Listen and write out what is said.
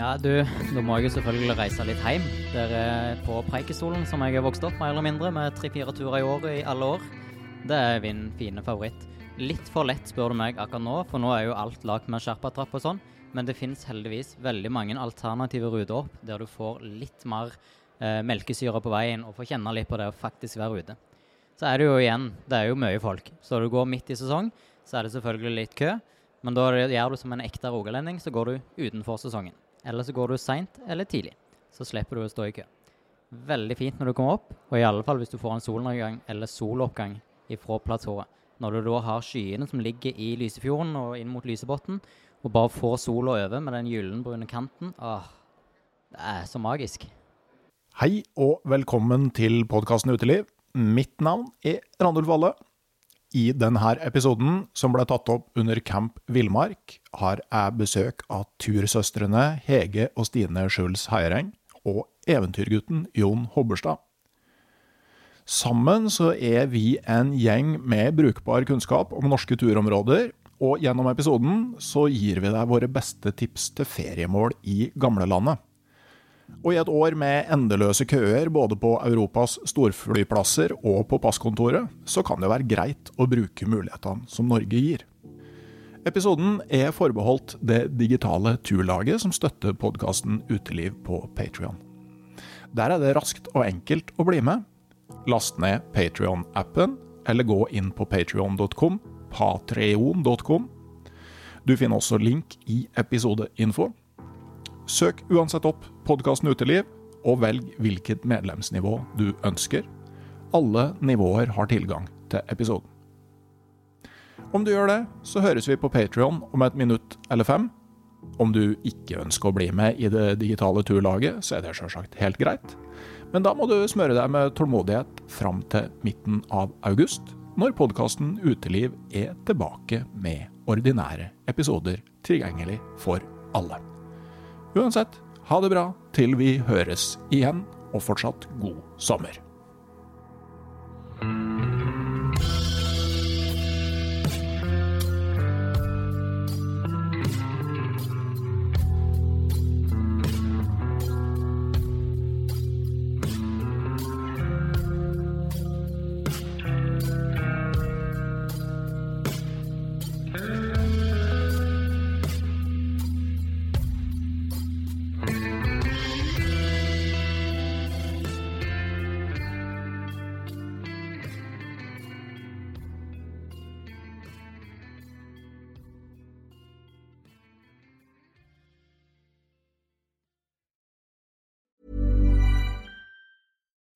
Ja, du, nå må jeg jo selvfølgelig reise litt hjem. Der er på Preikestolen, som jeg har vokst opp mer eller mindre, med tre-fire turer i året i alle år. Det er min fine favoritt. Litt for lett, spør du meg akkurat nå, for nå er jo alt lagd med sherpatrapp og sånn. Men det finnes heldigvis veldig mange alternative ruter opp, der du får litt mer eh, melkesyre på veien og får kjenne litt på det å faktisk være ute. Så er det jo igjen, det er jo mye folk. Så du går midt i sesong, så er det selvfølgelig litt kø. Men da gjør du som en ekte rogalending, så går du utenfor sesongen. Eller så går du seint eller tidlig. Så slipper du å stå i kø. Veldig fint når du kommer opp, og i alle fall hvis du får en solnedgang eller soloppgang ifra platået. Når du da har skyene som ligger i Lysefjorden og inn mot Lysebotn, og bare får sola over med den gyllenbrune kanten Åh, det er så magisk. Hei og velkommen til podkasten Uteliv. Mitt navn er Randulf Valle. I denne episoden, som ble tatt opp under Camp Villmark, har jeg besøk av tursøstrene Hege og Stine Schulz Heiereng og eventyrgutten Jon Hobberstad. Sammen så er vi en gjeng med brukbar kunnskap om norske turområder, og gjennom episoden så gir vi deg våre beste tips til feriemål i gamlelandet. Og i et år med endeløse køer både på Europas storflyplasser og på passkontoret, så kan det være greit å bruke mulighetene som Norge gir. Episoden er forbeholdt det digitale turlaget som støtter podkasten Uteliv på Patrion. Der er det raskt og enkelt å bli med. Last ned Patrion-appen, eller gå inn på patrion.com, patreon.com. Du finner også link i episodeinfo. Søk uansett opp podkasten Uteliv, og velg hvilket medlemsnivå du ønsker. Alle nivåer har tilgang til episoden. Om du gjør det, så høres vi på Patrion om et minutt eller fem. Om du ikke ønsker å bli med i det digitale turlaget, så er det sjølsagt helt greit. Men da må du smøre deg med tålmodighet fram til midten av august, når podkasten Uteliv er tilbake med ordinære episoder tilgjengelig for alle. Uansett, ha det bra til vi høres igjen, og fortsatt god sommer.